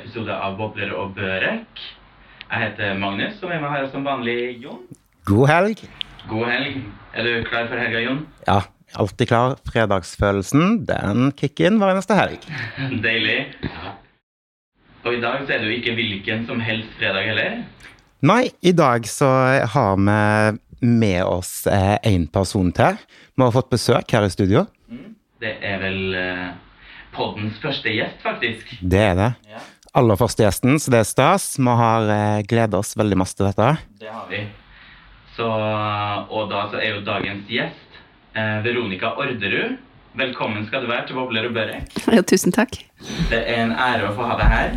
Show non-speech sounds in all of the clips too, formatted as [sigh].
episode av Bobler og børek. Jeg heter Magnus, og med meg har jeg som vanlig Jon. God helg. God helg. Er du klar for helga, Jon? Ja, alltid klar. Fredagsfølelsen, den kicker inn hver eneste helg. [laughs] Deilig. Og i dag så er det jo ikke hvilken som helst fredag heller. Nei, i dag så har vi med oss én person til. Vi har fått besøk her i studio. Det er vel eh, poddens første gjest, faktisk. Det er det. Ja, Aller første gjesten, så det er stas. Vi har eh, gleda oss veldig masse til dette. det har vi. Så, og da så er jo dagens gjest eh, Veronica Orderud. Velkommen skal du være til Bobler og børek. Ja, tusen takk. Det er en ære å få ha deg her.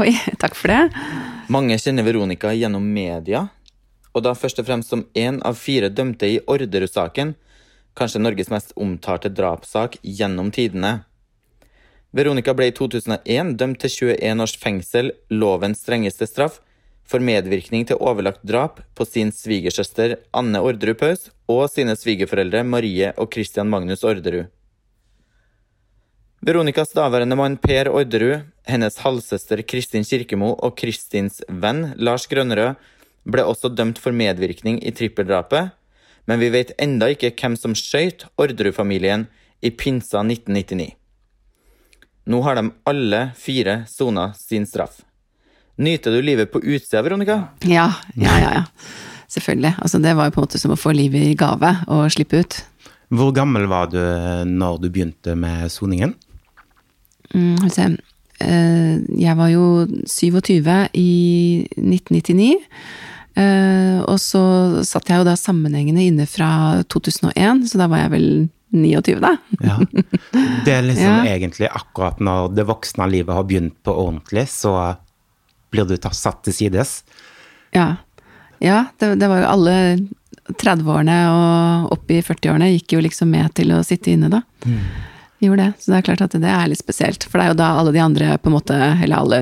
Oi, takk for det. Mange kjenner Veronica gjennom media, og da først og fremst som en av fire dømte i Orderud-saken, kanskje Norges mest omtalte drapssak gjennom tidene. Veronica ble i 2001 dømt til 21 års fengsel, lovens strengeste straff, for medvirkning til overlagt drap på sin svigersøster Anne Orderud Paus og sine svigerforeldre Marie og Christian Magnus Orderud. Veronicas daværende mann Per Orderud, hennes halvsøster Kristin Kirkemo og Kristins venn Lars Grønnerød ble også dømt for medvirkning i trippeldrapet, men vi vet enda ikke hvem som skjøt Orderud-familien i pinsa 1999. Nå har de alle fire sona sin straff. Nyter du livet på utsida, Veronica? Ja, ja, ja. ja. Selvfølgelig. Altså, det var jo på en måte som å få livet i gave og slippe ut. Hvor gammel var du når du begynte med soningen? Mm, se. Eh, Jeg var jo 27 i 1999. eh, Og så satt jeg jo da sammenhengende inne fra 2001, så da var jeg vel 29, da. Ja. Det er liksom [laughs] Ja. egentlig akkurat når det voksne livet har begynt på ordentlig, så blir du satt til sides. Ja, ja det, det var jo alle 30-årene og opp i 40-årene gikk jo liksom med til å sitte inne, da. Gjorde det. Så det er klart at det er litt spesielt. For det er jo da alle de andre, på en måte, eller alle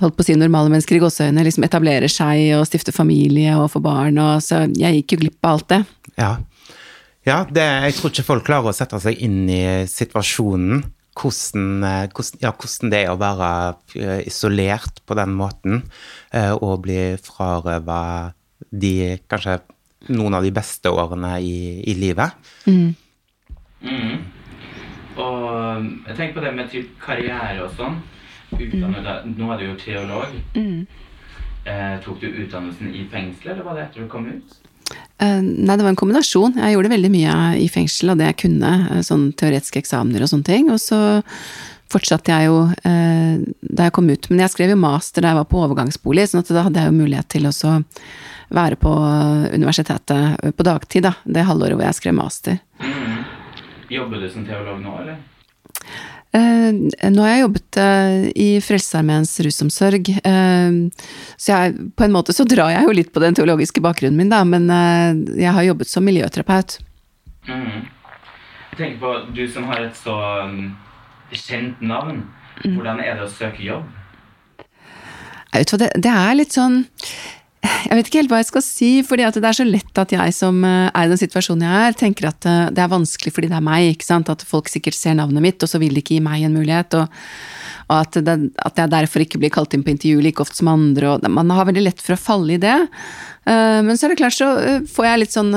holdt på å si normale mennesker i gåseøyne, liksom etablerer seg og stifter familie og får barn, og så jeg gikk jo glipp av alt det. Ja. Ja det, jeg tror ikke folk klarer å sette seg inn i situasjonen. Hvordan, eh, hvordan, ja, hvordan det er å være eh, isolert på den måten, eh, og bli frarøva de kanskje noen av de beste årene i, i livet. Mm. Og jeg tenker på det med typ karriere og sånn. Utdannet mm. Nå er du jo teolog. Eh, tok du utdannelsen i fengselet, eller var det etter du kom ut? Eh, Nei, det var en kombinasjon. Jeg gjorde veldig mye i fengsel av det jeg kunne, eh, sånn teoretiske eksamener og sånne ting. Og så fortsatte jeg jo eh, da jeg kom ut. Men jeg skrev jo master da jeg var på overgangsbolig, sånn at da hadde jeg jo mulighet til å være på universitetet på dagtid, da. Det halvåret hvor jeg skrev master. Mm. Jobber du som teolog nå, eller? Eh, nå har jeg jobbet eh, i Frelsesarmeens rusomsorg, eh, så jeg, på en måte så drar jeg jo litt på den teologiske bakgrunnen min, da, men jeg har jobbet som miljøterapeut. Mm. Jeg tenker på du som har et så kjent navn. Hvordan er det å søke jobb? Jeg vet hva, det, det er litt sånn Jeg vet ikke helt hva jeg skal si, fordi det er så lett at jeg som eh, er i den situasjonen jeg er, tenker at eh, det er vanskelig fordi det er meg, ikke sant. At folk sikkert ser navnet mitt, og så vil de ikke gi meg en mulighet. Og, og at, det, at jeg derfor ikke blir kalt inn på intervju like ofte som andre. Og man har veldig lett for å falle i det. Eh, Men så er det klart så får jeg litt sånn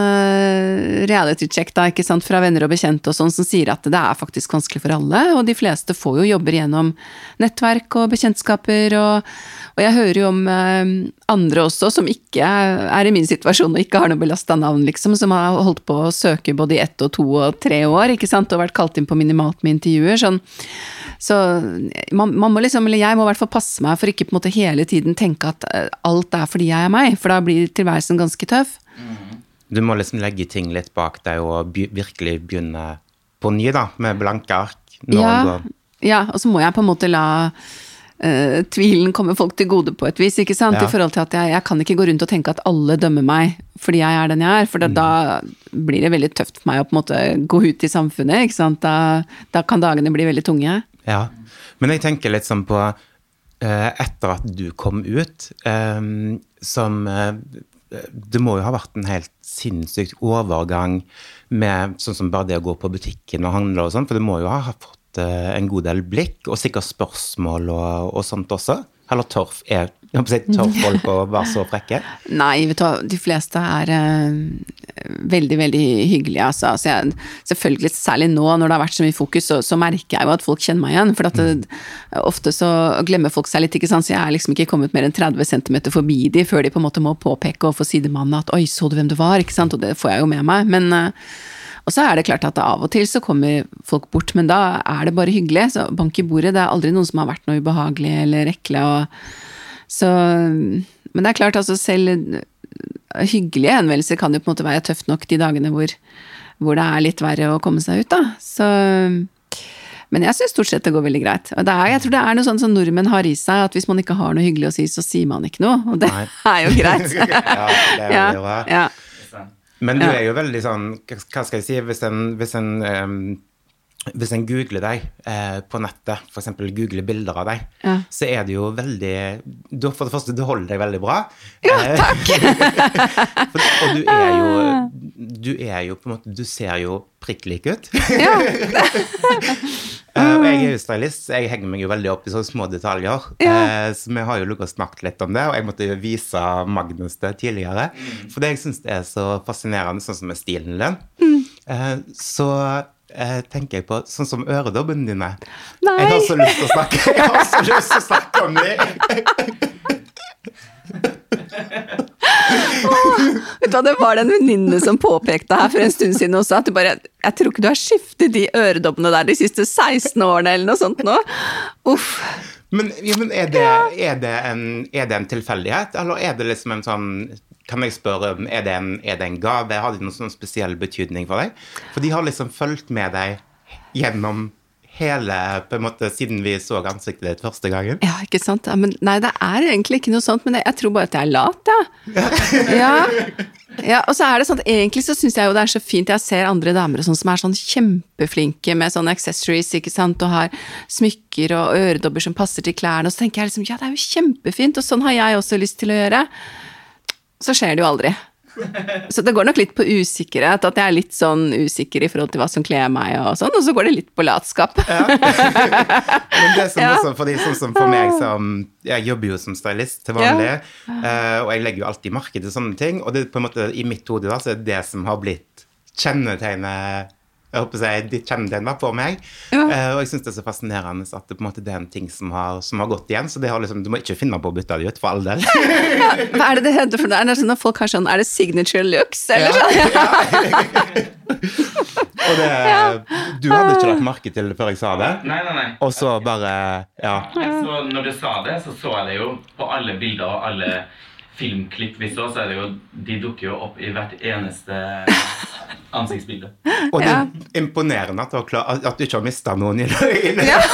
reality check da, ikke sant, fra venner og bekjente og sånn, som sier at det er faktisk vanskelig for alle, og de fleste får jo jobber gjennom nettverk og bekjentskaper, og, og jeg hører jo om andre også som ikke er i min situasjon og ikke har noe belasta navn, liksom, som har holdt på å søke både i ett og to og tre år, ikke sant, og vært kalt inn på minimalt med intervjuer, sånn. Så man, man må liksom, eller jeg må i hvert fall passe meg for ikke på en måte hele tiden tenke at eh, alt er fordi jeg er meg, for da blir tilværelsen ganske tøff. Du må liksom legge ting litt bak deg og by, virkelig begynne på ny, da, med blanke ark. Ja, ja, og så må jeg på en måte la eh, tvilen kommer folk til gode på et vis, ikke sant? Ja. I forhold til at jeg, jeg kan ikke gå rundt og tenke at alle dømmer meg fordi jeg er den jeg er, for da, da blir det veldig tøft for meg å på en måte gå ut i samfunnet, ikke sant? Da, da kan dagene bli veldig tunge. Ja. Men jeg tenker litt sånn på uh, Etter at du kom ut, um, som uh, Det må jo ha vært en helt sinnssykt overgang med sånn som bare det å gå på butikken og handle og sånn, for du må jo ha fått fått eh, en god del blikk, og sikkert spørsmål og, og sånt også. Eller torf er, jeg si, tør folk å være så frekke? [laughs] Nei, vet du hva, de fleste er uh, veldig, veldig hyggelige, altså. Så jeg, selvfølgelig, særlig nå når det har vært så mye fokus, så, så merker jeg jo at folk kjenner meg igjen. For det, ofte så glemmer folk seg litt, ikke sant. Så jeg er liksom ikke kommet mer enn 30 cm forbi de før de på en måte må påpeke overfor sidemannen at oi, så du hvem du var, ikke sant. Og det får jeg jo med meg. Men eh, og så er det klart at av og til så kommer folk bort, men da er det bare hyggelig. Så bank i bordet, det er aldri noen som har vært noe ubehagelig eller ekle. Og, så, men det er klart, altså selv hyggelige henvendelser kan jo på en måte være tøft nok de dagene hvor, hvor det er litt verre å komme seg ut, da. Så men jeg syns stort sett det går veldig greit. Og er, jeg tror det er noe sånn som nordmenn har i seg, at hvis man ikke har noe hyggelig å si, så sier man ikke noe. Og det Nei. er jo greit. [laughs] ja, det er ja, det. Ja. Men du er jo veldig sånn Hva skal jeg si Hvis en, hvis en, um, hvis en googler deg eh, på nettet, f.eks. googler bilder av deg, ja. så er det jo veldig du, For det første, du holder deg veldig bra. Ja, eh, takk! [laughs] for, og du er jo Du er jo på en måte Du ser jo prikk lik ut. Ja. [laughs] [laughs] Uh, jeg er jo stylist, så jeg henger meg jo veldig opp i sånne små detaljer. Ja. Uh, så vi har jo lukket og snakket litt om det, og jeg måtte jo vise Magnus det tidligere. Mm. For det jeg syns er så fascinerende, sånn som med stilen din, mm. uh, så tenker jeg på sånn som øredobbene dine. Nei. Jeg har så lyst til å snakke, jeg har så lyst til å snakke om det. [laughs] vet hva, Det var det en venninne som påpekte her for en stund siden også, at du bare Jeg tror ikke du har skiftet de øredobbene der de siste 16 årene, eller noe sånt nå. Uff. Men, ja, men er, det, er, det en, er, det, en, tilfeldighet, eller er det liksom en sånn Kan jeg spørre, er det en, er det en gave? Har det noen sånn spesiell betydning for deg? For de har liksom fulgt med deg gjennom hele på en måte, Siden vi så ansiktet ditt første gangen? Ja, ikke sant. Ja, men, nei, det er egentlig ikke noe sånt, men jeg, jeg tror bare at jeg er lat, ja. [laughs] ja. ja. Og så er det sånn egentlig så syns jeg jo det er så fint, jeg ser andre damer sånn, som er sånn kjempeflinke med sånne accessories, ikke sant, og har smykker og øredobber som passer til klærne, og så tenker jeg liksom ja, det er jo kjempefint, og sånn har jeg også lyst til å gjøre. Så skjer det jo aldri. [laughs] Så det går nok litt på usikkerhet, at jeg er litt sånn usikker i forhold til hva som kler meg og sånn, og så går det litt på latskap. Ja. [laughs] Men det som ja. også for de sånn som for meg som Jeg jobber jo som stylist til vanlig, ja. uh, og jeg legger jo alltid merke til sånne ting, og det på en måte i mitt hode da, så er det det som har blitt kjennetegnet jeg håper jeg, ditt var på meg. Ja. Uh, og jeg syns det er så fascinerende at det på en måte det er en ting som har, som har gått igjen. Så det har liksom, du må ikke finne på å bytte det ut, for all del. ja, [laughs] hva er det det heter for noe? Er det sånn at folk har sånn Er det signature looks, eller sånn? [laughs] og det Du hadde ikke lagt merke til det før jeg sa det? Nei, nei, nei. Og så bare Ja. Så når du sa det, så så jeg det jo på alle bilder og alle filmklipp vi så, så er det jo De dukker jo opp i hvert eneste [laughs] ansiktsbilde. Og det er imponerende at du, klar, at du ikke har mista noen i løpet Ja. [laughs]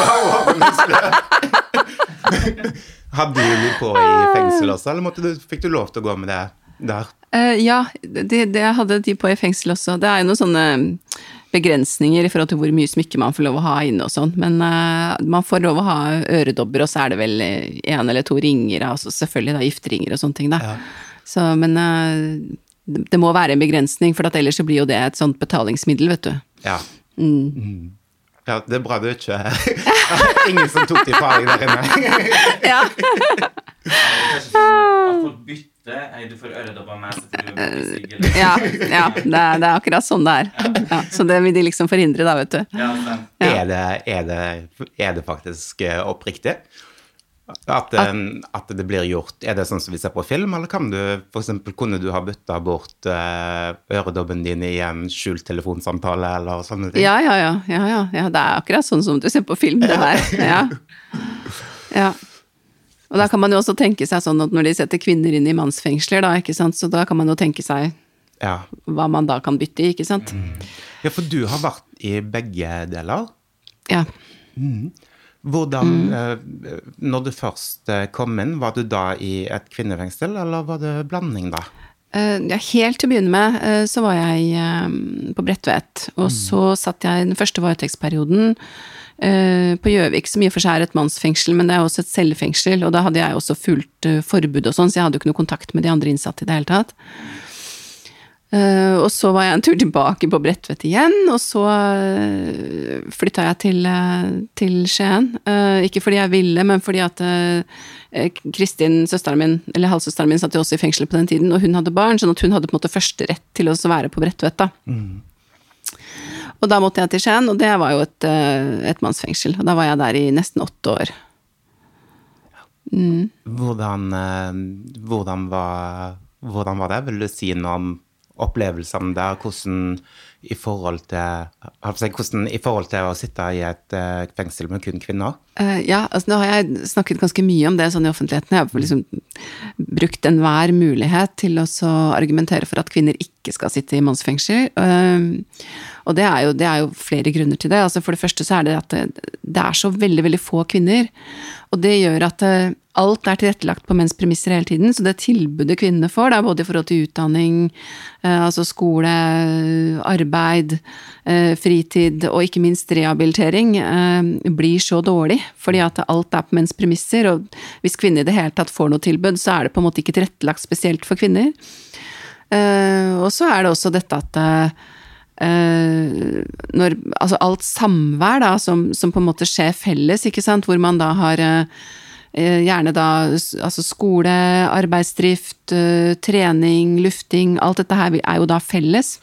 Hadde du de på i fengsel også, eller du, fikk du lov til å gå med det der? Uh, ja, det, det hadde de på i fengsel også. Det er jo noen sånne begrensninger i forhold til hvor mye smykke man får lov å ha inne og sånn, men uh, man får lov å ha øredobber, og så er det vel én eller to ringer, altså selvfølgelig da gifteringer og sånne ting, da. Ja. Så, men uh, det må være en begrensning, for ellers så blir jo det et sånt betalingsmiddel, vet du. Ja. Mm. Mm. Ja, det er bra du ikke [laughs] Ingen som tok de deg der inne. [laughs] ja. [laughs] Du får øredobber med Ja, ja det, er, det, er, akkurat sånn det er. Ja, så det vil de liksom forhindre, da, vet du. Ja, er, det, er, det, er det faktisk eh, oppriktig? At, at, det blir gjort Er det sånn som vi ser på film, eller kan du f.eks. kunne du ha bytta bort uh, øredobben din i en skjult telefonsamtale, eller sånne ting? Ja, ja, ja, ja, ja. ja. Det er akkurat sånn som du ser på film, det der. [laughs] Ja. ja. Og da kan man jo også tenke seg sånn at når de setter kvinner inn i mannsfengsler, da, ikke sant, så da kan man jo tenke seg ja. hva man da kan bytte i, ikke sant. Mm. Ja, for du har vært i begge deler? Ja. Mm. Hvordan, mm. eh, når du først eh, kom inn, var du da i et kvinnefengsel, eller var det blanding da? Eh, ja, helt til å begynne med så var jeg på Bredtvet. Og mm. så satt jeg den første varetektsperioden på Gjøvik, som i og for seg er et mannsfengsel, men det er også et cellefengsel. Og da hadde jeg også fulgt forbud og sånn, så jeg hadde jo ikke noe kontakt med de andre innsatte i det hele tatt. Uh, og så var jeg en tur tilbake på Bredtvet igjen, og så flytta jeg til, til Skien. ikke fordi jeg ville, men fordi at Kristin, søsteren min, eller halvsøsteren min, satt jo også i fengsel på den tiden, og hun hadde barn, sånn at hun hadde på en måte første rett til å være på Bredtvet. da. Mm. Og da måtte jeg til Skien, og det var jo et, ettmannsfengsel. Og da var jeg der i nesten åtte år. Mm. Hvordan, hvordan, var, hvordan var det? Vil du si noe om opplevelsene der? Hvordan i forhold til, hvordan, i forhold til å sitte i et uh, fengsel med kun kvinner? Uh, ja, altså nå har jeg snakket ganske mye om det sånn i offentligheten. Jeg har liksom brukt enhver mulighet til å argumentere for at kvinner ikke skal sitte i mannsfengsel. Uh, og det er, jo, det er, jo, flere grunner til det. Altså for det første så er det at det, det er så veldig, veldig få kvinner. Og det gjør at alt er tilrettelagt på menns premisser hele tiden. Så det tilbudet kvinnene får, da, både i forhold til utdanning, eh, altså skole, arbeid, eh, fritid og ikke minst rehabilitering, eh, blir så dårlig. Fordi at alt er på menns premisser. Og hvis kvinner i det hele tatt får noe tilbud, så er det på en måte ikke tilrettelagt spesielt for kvinner. Og så er det også dette at når, altså alt samvær da, som, som, på en måte skjer felles, ikke sant, hvor man da har uh, gjerne da altså skole, arbeidsdrift, uh, trening, lufting. Alt dette her er jo da felles.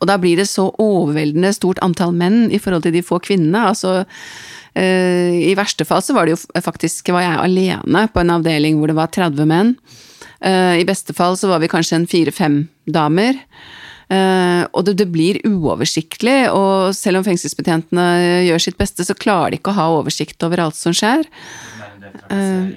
Og da blir det så overveldende stort antall menn i forhold til de få kvinnene. Altså i verste fall så var det jo faktisk var jeg alene på en avdeling hvor det var 30 menn. I beste fall så var vi kanskje en fire-fem damer. Uh, og det, det, blir uoversiktlig, og selv om fengselsbetjentene gjør sitt beste, så klarer de ikke å ha oversikt over alt som skjer. Uh,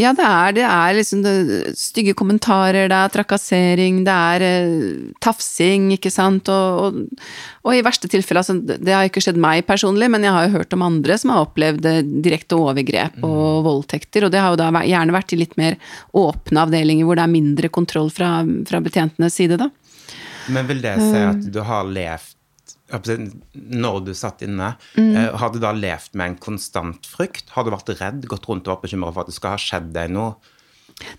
ja, det er, det er liksom det, stygge kommentarer, det er trakassering, det er uh, tafsing, ikke sant, og, og, og i verste tilfelle, altså, det har ikke skjedd meg personlig, men jeg har jo hørt om andre som har opplevd direkte overgrep og mm. voldtekter, og det har jo da gjerne vært i litt mer åpne avdelinger hvor det er mindre kontroll fra, fra betjentenes side, da. Men vil det si at du har levd når du satt inne, mm. Eh, har du da levd med en konstant frykt? Har du vært redd, gått rundt og vært bekymra for at det skal ha skjedd deg noe?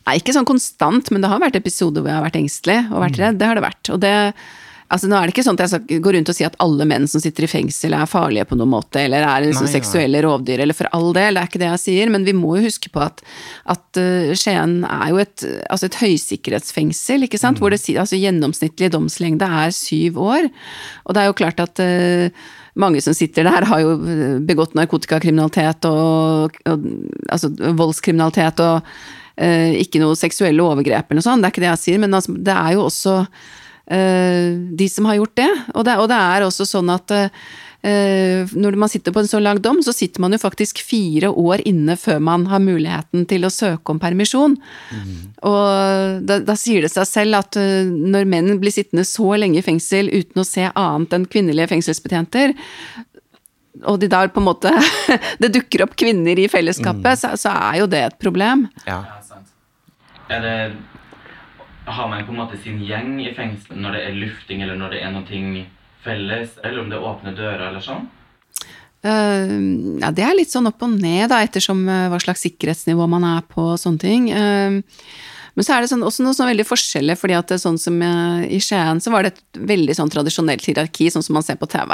Nei, ikke sånn konstant, men det har vært episoder hvor jeg har vært engstelig og vært mm. redd. Det har det vært. Og det, Altså, nå er det ikke sånn at jeg går rundt og sier at alle menn som sitter i fengsel er farlige på noen måte, eller er liksom nei, seksuelle rovdyr, eller for all del, det er ikke det jeg sier, men vi må jo huske på at, at uh, Skien er jo et, altså et høysikkerhetsfengsel, ikke sant, mm. hvor det altså, gjennomsnittlig domslengde er syv år. Og det er jo klart at uh, mange som sitter der, har jo begått narkotikakriminalitet og, og altså voldskriminalitet og uh, ikke noe seksuelle overgrep eller noe sånt, det er ikke det jeg sier, men altså, det er jo også Eh, de som har gjort det. Og det, og det er også sånn at Uh, når man sitter på en så lang dom, så sitter man jo faktisk fire år inne før man har muligheten til å søke om permisjon. Mm. Og da, da, sier det seg selv at uh, når menn blir sittende så lenge i fengsel uten å se annet enn kvinnelige fengselsbetjenter, og de der på en måte [laughs] Det dukker opp kvinner i fellesskapet, mm. så, så, er jo det et problem. Ja, sant. Er det har man på en måte sin gjeng i fengselet når det er lufting, eller når det er noe felles, eller om det er åpne dører, eller sånn? Uh, ja, det er litt sånn opp og ned, da, ettersom uh, hva slags sikkerhetsnivå man er på og sånne ting. Uh, men så er det sånn, også noe sånn veldig forskjellig, fordi at sånn som i Skien så var det et veldig sånn tradisjonelt hierarki, sånn som man ser på TV.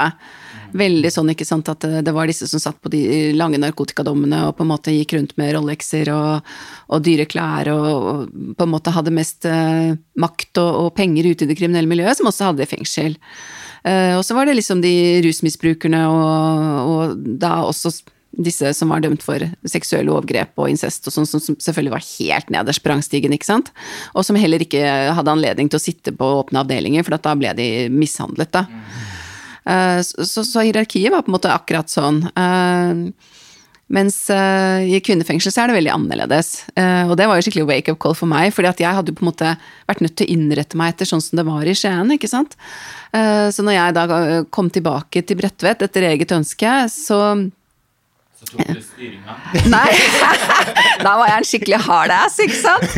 Veldig sånn, ikke sant, at det var disse som satt på de lange narkotikadommene og på en måte gikk rundt med Rolexer og, og dyre klær og, og, på en måte hadde mest uh, makt og, og, penger ute i det kriminelle miljøet, som også hadde fengsel. Og så var det liksom de rusmisbrukerne og, da også disse som var dømt for seksuelle overgrep og incest og sånn, som selvfølgelig var helt nederst på rangstigen, ikke sant. Og som heller ikke hadde anledning til å sitte på åpne avdelinger, for da ble de mishandlet, da. Eh, så, så, hierarkiet var på en måte akkurat sånn. Eh, mens uh, i kvinnefengsel så er det veldig annerledes. Og det var jo skikkelig wake-up call for meg, fordi at jeg hadde jo på en måte vært nødt til å innrette meg etter sånn som det var i Skien, ikke sant. Så når jeg da kom tilbake til Bredtvet etter eget ønske, så [laughs] Nei, da var jeg en skikkelig hard ass, ikke sant?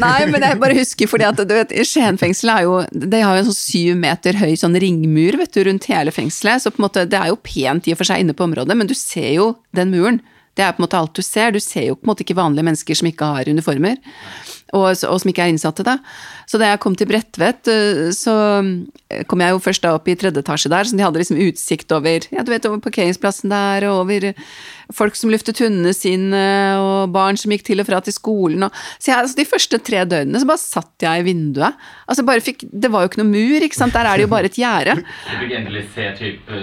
Nei, men jeg bare husker fordi at du vet, Skien fengsel er jo De har jo en sånn syv meter høy sånn ringmur vet du, rundt hele fengselet, så på en måte det er jo pent i og for seg inne på området, men du ser jo den muren. Det er på en måte alt du ser. Du ser jo på en måte ikke vanlige mennesker som ikke har uniformer. Og, og, som ikke er innsatte, da. Så da jeg kom til Bredtvet, eh, så kom jeg jo først da opp i tredje etasje der, så de hadde liksom utsikt over, ja, du vet, over parkeringsplassen der, og over folk som luftet hundene sine, og barn som gikk til og fra til skolen, og Så jeg, altså, de første tre døgnene så bare satt jeg i vinduet. Altså bare fikk Det var jo ikke noe mur, ikke sant, der er det jo bare et gjerde. Du fikk endelig se type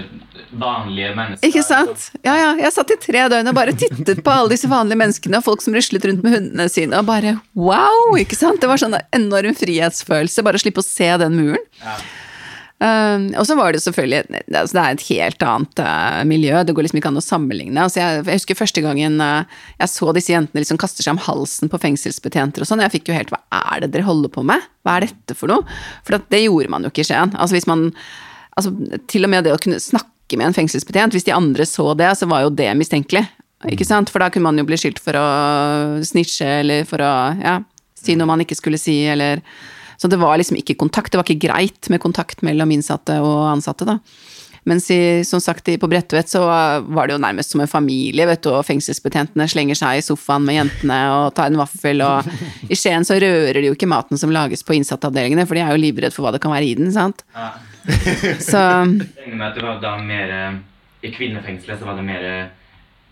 vanlige mennesker. Ikke sant? Ja, ja. Jeg satt i tre døgn og bare tittet på alle disse vanlige menneskene og folk som ruslet rundt med hundene sine, og bare wow! ikke sant? Det var sånn enorm frihetsfølelse, bare å slippe å se den muren. Ja. Uh, og så var det selvfølgelig altså Det er et helt annet uh, miljø, det går liksom ikke an å sammenligne. Altså jeg, jeg, husker første gangen uh, jeg så disse jentene liksom kaste seg om halsen på fengselsbetjenter og sånn. Jeg fikk jo helt Hva er det dere holder på med? Hva er dette for noe? For det gjorde man jo ikke i Skien. Altså hvis man altså Til og med det å kunne snakke snakke med en fengselsbetjent. Hvis de andre så det, så var jo det mistenkelig. Ikke sant? For da kunne man jo bli skyldt for å snitche eller for å ja, si noe man ikke skulle si, eller Så det var liksom ikke kontakt. Det var ikke greit med kontakt mellom innsatte og ansatte, da. Mens i, som sagt, på Bredtvet så var det jo nærmest som en familie, vet du, og fengselsbetjentene slenger seg i sofaen med jentene og tar en vaffel, og i Skien så rører de jo ikke maten som lages på innsatteavdelingene, for de er jo livredd for hva det kan være i den, sant. Ja. Så Jeg med at det var da mer I kvinnefengselet så var det mer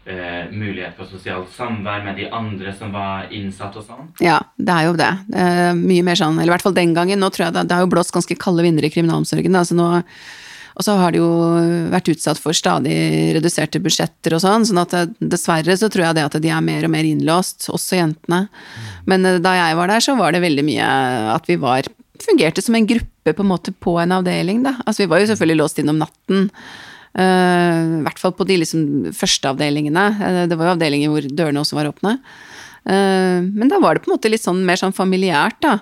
eh, mulighet for sosialt samvær med de andre som var innsatt og sånn? Ja, det er jo det. er mye mer sånn, eller i hvert fall den gangen. Nå tror jeg det, det har jo blåst ganske kalde vinder i kriminalomsorgen. Altså nå, og så har de jo vært utsatt for stadig reduserte budsjetter og sånn, sånn at dessverre så tror jeg det at de er mer og mer innlåst, også jentene. Men eh, da jeg var der, så var det veldig mye at vi var fungerte som en gruppe på en måte på en avdeling, da. Altså vi var jo selvfølgelig låst inn om natten. Uh, I hvert fall på de liksom første avdelingene. Uh, det var jo avdelinger hvor dørene også var åpne. Uh, men da var det på en måte litt sånn mer sånn familiært, da.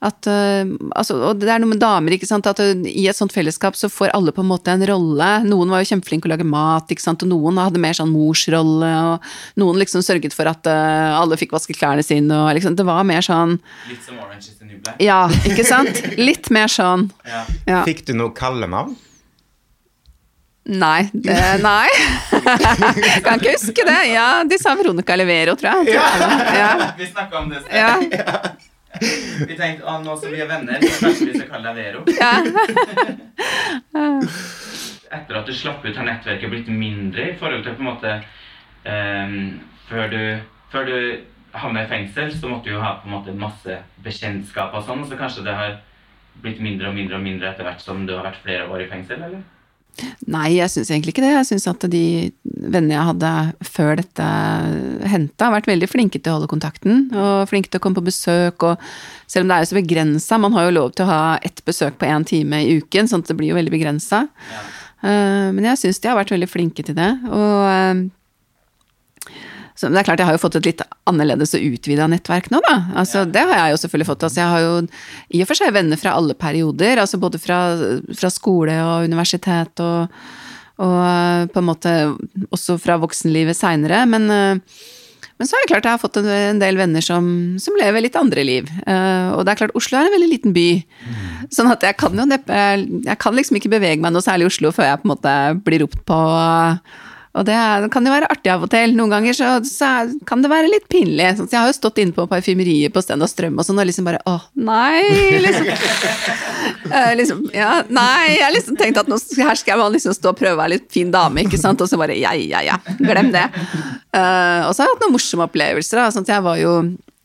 At, uh, altså, og det er noe med damer, ikke sant, at uh, i et sånt fellesskap så får alle på en måte en rolle. Noen var jo kjempeflinke å lage mat, ikke sant, og noen hadde mer sånn morsrolle, og noen liksom sørget for at uh, alle fikk vasket klærne sine, og liksom, det var mer sånn Litt som Orange is the New Black? Ja, ikke sant? Litt mer sånn. ja. Ja. Fikk du noe kallenavn? Nei. Det, nei. [laughs] kan ikke huske det. Ja, de sa Veronica Levero, tror jeg. Ja. Vi snakka om det. Ja. Vi tenkte å, nå som vi er venner, så kanskje vi skal kalle deg Vero. [laughs] Etter at du slapp ut, har nettverket blitt mindre i forhold til på en måte um, før, du, før du havna i fengsel, så måtte du jo ha på en måte masse bekjentskap og sånn, så kanskje det har blitt mindre og mindre og mindre etter hvert som du har vært flere år i fengsel, eller? Nei, jeg syns egentlig ikke det. Jeg syns at de vennene jeg hadde før dette hendte, har vært veldig flinke til å holde kontakten. Og flinke til å komme på besøk. Og selv om det er jo så begrensa, man har jo lov til å ha ett besøk på én time i uken, sånn at det blir jo veldig begrensa. Ja. Eh, men jeg syns de har vært veldig flinke til det. Og eh, så det er klart, jeg har jo fått et litt annerledes og utvida nettverk nå, da. Altså, ja. Det har jeg jo selvfølgelig fått. Altså, jeg har jo i og for seg venner fra alle perioder. Altså både fra, fra skole og universitet og, og, eh, på en måte også fra voksenlivet seinere. Men, eh, men, så er det klart jeg har fått en, del venner som, som, lever litt andre liv. Eh, og det er klart, Oslo er en veldig liten by. Mm. Sånn at jeg kan jo neppe Jeg kan liksom ikke bevege meg noe særlig i Oslo før jeg på en måte blir ropt på og det, kan jo være artig av og til. Noen ganger så, så kan det være litt pinlig. Så jeg har jo stått inne på parfymeriet på Sten og Strøm og sånn, og liksom bare å, nei, liksom. [laughs] liksom ja, nei, jeg liksom tenkt at nå, her skal jeg liksom stå og prøve å være litt fin dame, ikke sant, og så bare ja, ja, ja, glem det. Uh, og så har jeg hatt noen morsomme opplevelser, da. Sånn at jeg var jo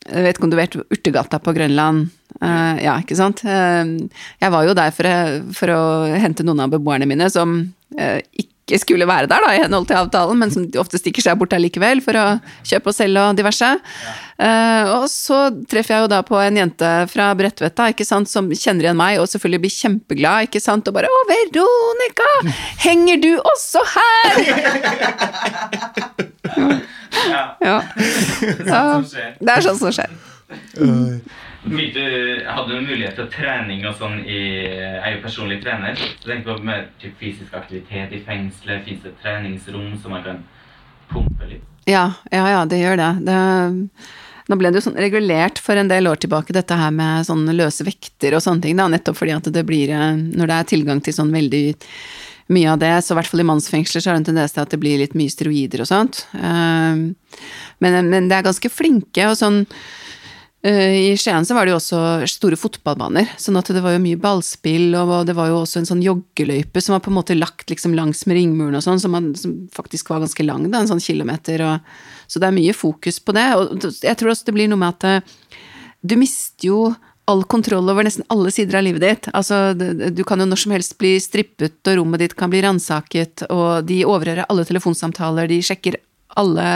jeg vet ikke om du vet Urtegata på Grønland? Uh, ja, ikke sant? Uh, jeg var jo der for, for, å hente noen av beboerne mine som uh, ikke ikke skulle være der, da, i henhold til avtalen, men som ofte stikker seg bort allikevel for å kjøpe og selge og diverse. Ja. Uh, og så treffer jeg jo da på en jente fra Bredtvet som kjenner igjen meg og selvfølgelig blir kjempeglad, ikke sant, og bare 'Å, Veronica! Henger du også her?' [laughs] ja. ja. Det er sånn som skjer. Det er sånt som skjer. Du, hadde du mulighet til trening og sånn i Jeg er jo personlig trener. Så tenk på med typ, fysisk aktivitet i fengselet. Fins det treningsrom som man kan pumpe litt? Ja, ja, ja det gjør det. det nå ble det jo sånn regulert for en del år tilbake, dette her med sånne løse vekter og sånne ting, da, nettopp fordi at det blir Når det er tilgang til sånn veldig mye av det, så i hvert fall i mannsfengsler så er det en tendens til at det blir litt mye steroider og sånt. Men, men det er ganske flinke og sånn I Skien så var det jo også store fotballbaner, sånn at det var jo mye ballspill, og det var jo også en sånn joggeløype som var på en måte lagt liksom langs med ringmuren og sånn, som, som, faktisk var ganske lang, da, en sånn kilometer, og, så det er mye fokus på det. Og jeg tror også det blir noe med at eh, du mister jo all kontroll over nesten alle sider av livet ditt. Altså, du kan jo når som helst bli strippet, og rommet ditt kan bli ransaket, og de overhører alle telefonsamtaler, de sjekker alle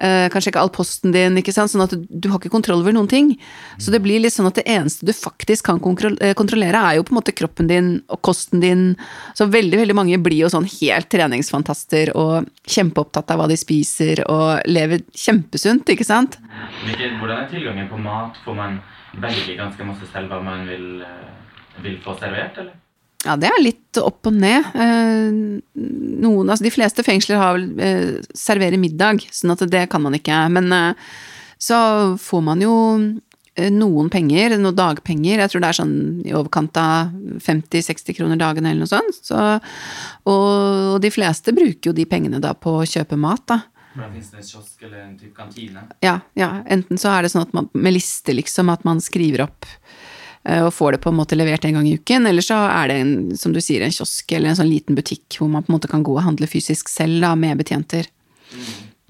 Eh, ikke all posten din, ikke sant. Sånn at du, har ikke kontroll over noen ting. Så det blir litt sånn at det eneste du faktisk kan eh, kontrollere, er jo på en måte kroppen din og kosten din. Så veldig, veldig mange blir jo sånn helt treningsfantaster og kjempeopptatt av hva de spiser og lever kjempesunt, ikke sant. Hvordan er tilgangen på mat? Får man velge ganske masse selv hva man vil, eh, vil få servert, eller? Ja, det er litt opp og ned. Eh, noen, altså de fleste fengsler har vel eh, serverer middag, sånn at det kan man ikke. Men eh, så får man jo noen penger, noen dagpenger. Jeg tror det er sånn i overkant av 50-60 kroner dagen eller noe sånt. Så, og de fleste bruker jo de pengene da på å kjøpe mat, da. Men Fins det en kiosk eller en type kantine? Ja, ja. Enten så er det sånn at man med liste, liksom, at man skriver opp og får det på en måte levert en gang i uken. Eller så er det en, som du sier, en kiosk eller en sånn liten butikk hvor man på en måte kan gå og handle fysisk selv da, med betjenter.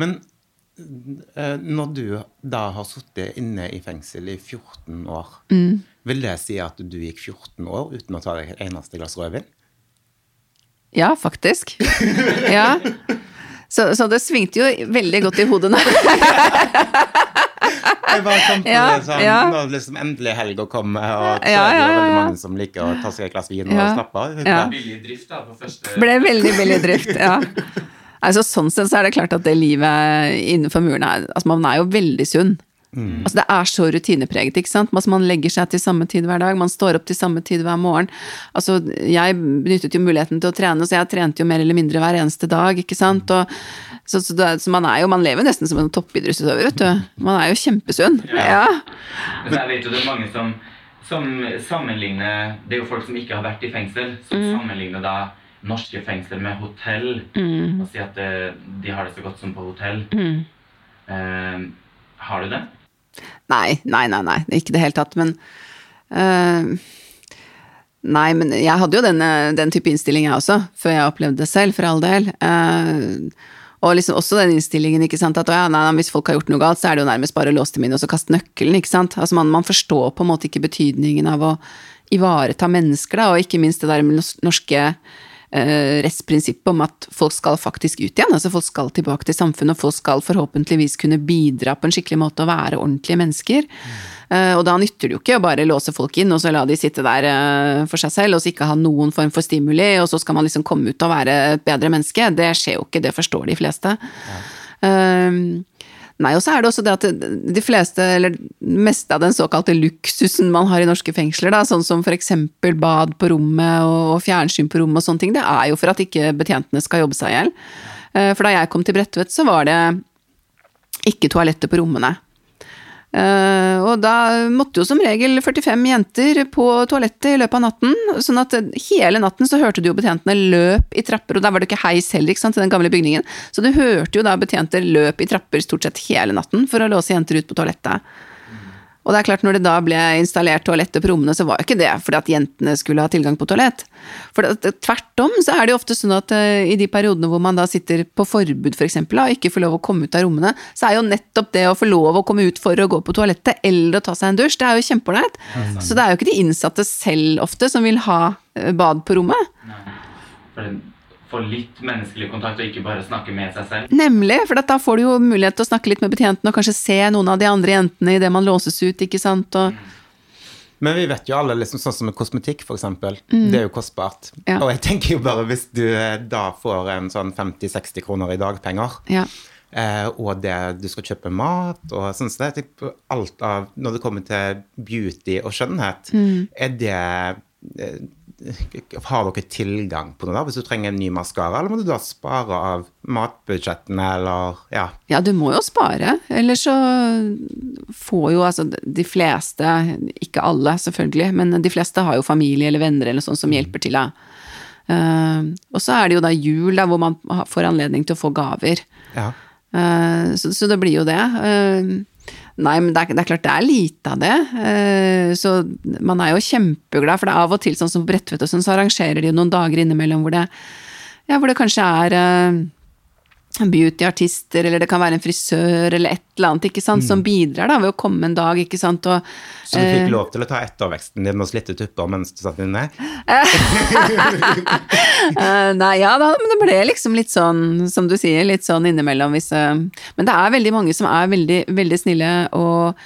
Men eh, når du da har sittet inne i fengsel i 14 år, mm. vil det si at du gikk 14 år uten å ta deg et eneste glass rødvin? Ja, faktisk. ja. Så, så, det svingte jo veldig godt i hodet nå. [laughs] Jeg bare kom på [laughs] ja, det sånn, ja. Nå, liksom endelig å komme og så ja, er det veldig mange som liker å ta seg et glass vin og slappe av. Ja. Billig drift da, på første Ble veldig billig drift, ja. Altså, sånn sett så er det klart at det livet innenfor murene er altså, Man er jo veldig sunn. Mm. Altså, det er så rutinepreget. ikke sant? Altså, man legger seg til samme tid hver dag, man står opp til samme tid hver morgen. Altså, jeg benyttet jo muligheten til å trene, så jeg trente jo mer eller mindre hver eneste dag. ikke sant? Og så, så, det, så, man er jo, man lever nesten som en toppidrettsutøver, vet du. Man er jo kjempesunn. Ja. ja. Men jeg vet jo det er mange som, som, sammenligner Det er jo folk som ikke har vært i fengsel, som mm. sammenligner da norske fengsler med hotell. Mm. Og sier at det, de har det så godt som på hotell. Mm. Uh, har du det? Nei, nei, nei. nei. Ikke i det hele tatt. Men uh, Nei, men jeg hadde jo den, den type innstilling jeg også, før jeg opplevde det selv, for all del. Uh, og liksom også den innstillingen, ikke sant, at ja, nei, hvis folk har gjort noe galt, så er det jo nærmest bare å låse dem inn og så kaste nøkkelen, ikke sant. Altså man, man, forstår på en måte ikke betydningen av å ivareta mennesker, da, og ikke minst det der med norske rettsprinsippet om at folk skal faktisk ut igjen. Altså folk skal tilbake til samfunnet, og folk skal forhåpentligvis kunne bidra på en skikkelig måte og være ordentlige mennesker. Eh, og da nytter det jo ikke å bare låse folk inn og så la de sitte der eh, for seg selv og så ikke ha noen form for stimuli, og så skal man liksom komme ut og være et bedre menneske. Det skjer jo ikke, det forstår de fleste. Ja. Um, Nei, og så er det også det at de fleste, eller meste av den såkalte luksusen man har i norske fengsler, da, sånn som for eksempel bad på rommet og fjernsyn på rommet og sånne ting, det er jo for at ikke betjentene skal jobbe seg i hjel. For da jeg kom til Bredtvet, så var det ikke toaletter på rommene. Uh, og da måtte jo som regel 45 jenter på toalettet i løpet av natten. Sånn at hele natten så hørte du jo betjentene løp i trapper, og der var det ikke heis heller, ikke sant, i den gamle bygningen. Så du hørte jo da betjenter løp i trapper stort sett hele natten for å låse jenter ut på toalettet. Og det er klart, når det da ble installert toalett på rommene, så var jo ikke det fordi at jentene skulle ha tilgang på toalett. For det, tvert om så er det jo ofte sånn at uh, i de periodene hvor man da sitter på forbud, f.eks., for og ikke får lov å komme ut av rommene, så er jo nettopp det å få lov å komme ut for å gå på toalettet eller å ta seg en dusj, det er jo kjempeålreit. Så det er jo ikke de innsatte selv ofte som vil ha uh, bad på rommet. Nei. Få litt menneskelig kontakt, og ikke bare snakke med seg selv. Nemlig, for da får du jo mulighet til å snakke litt med betjentene, og kanskje se noen av de andre jentene idet man låses ut, ikke sant. Og... Men vi vet jo alle, liksom, sånn som med kosmetikk, f.eks. Mm. Det er jo kostbart. Ja. Og jeg tenker jo bare hvis du eh, da får en sånn 50-60 kroner i dagpenger, ja. eh, og det, du skal kjøpe mat og sånn, som det alt av Når det kommer til beauty og skjønnhet, mm. er det eh, har dere tilgang på noe da, hvis du trenger en ny maskara, eller må du da spare av matbudsjettene, eller ja? Ja, du må jo spare, eller så får jo altså de fleste, ikke alle selvfølgelig, men de fleste har jo familie eller venner eller sånn som hjelper til, da. Uh, og så er det jo da jul, da, hvor man får anledning til å få gaver. Ja. Uh, så, så, det blir jo det. Uh, Nei, men det er, det er, klart det er lite av det. Eh, så man er jo kjempeglad, for det er av og til sånn som på Bredtvet og sånn, så arrangerer de jo noen dager innimellom hvor det, ja, hvor det kanskje er eh, beautyartister, eller det kan være en frisør, eller et eller annet, ikke sant, mm. som bidrar da ved å komme en dag, ikke sant. Og, så du fikk eh, lov til å ta etterveksten din og slitte tupper mens du satt inne? uh, [laughs] nei, ja da, men det ble liksom litt sånn, som du sier, litt sånn innimellom hvis uh, Men det er veldig mange som er veldig, veldig snille og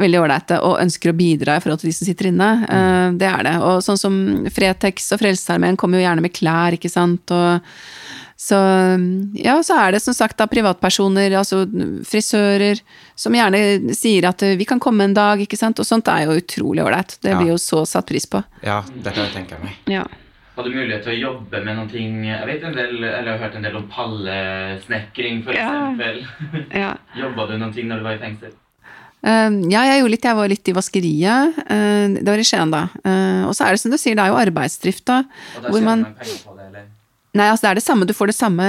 veldig ålreite og ønsker å bidra i forhold til de som sitter inne. Uh, det er det. Og sånn som Fretex og Frelsesarmeen kommer jo gjerne med klær, ikke sant. og så ja, så er det som sagt da privatpersoner, altså frisører, som gjerne sier at vi kan komme en dag, ikke sant. Og sånt er jo utrolig ålreit. Det blir jo så satt pris på. Ja, det kan jeg tenke meg. Ja. Hadde du mulighet til å jobbe med noen ting Jeg vet en del, eller jeg har hørt en del om pallesnekring, for ja. eksempel. [laughs] Ja. [laughs] Jobba du noen ting når du var i fengsel? Uh, ja, jeg gjorde litt. Jeg var litt i vaskeriet. Uh, det var i Skien, da. Uh, og så er det som du sier, det er jo arbeidsdrift, da. Og da hvor man penger på det, eller? Nei, altså det er det samme, du får det samme,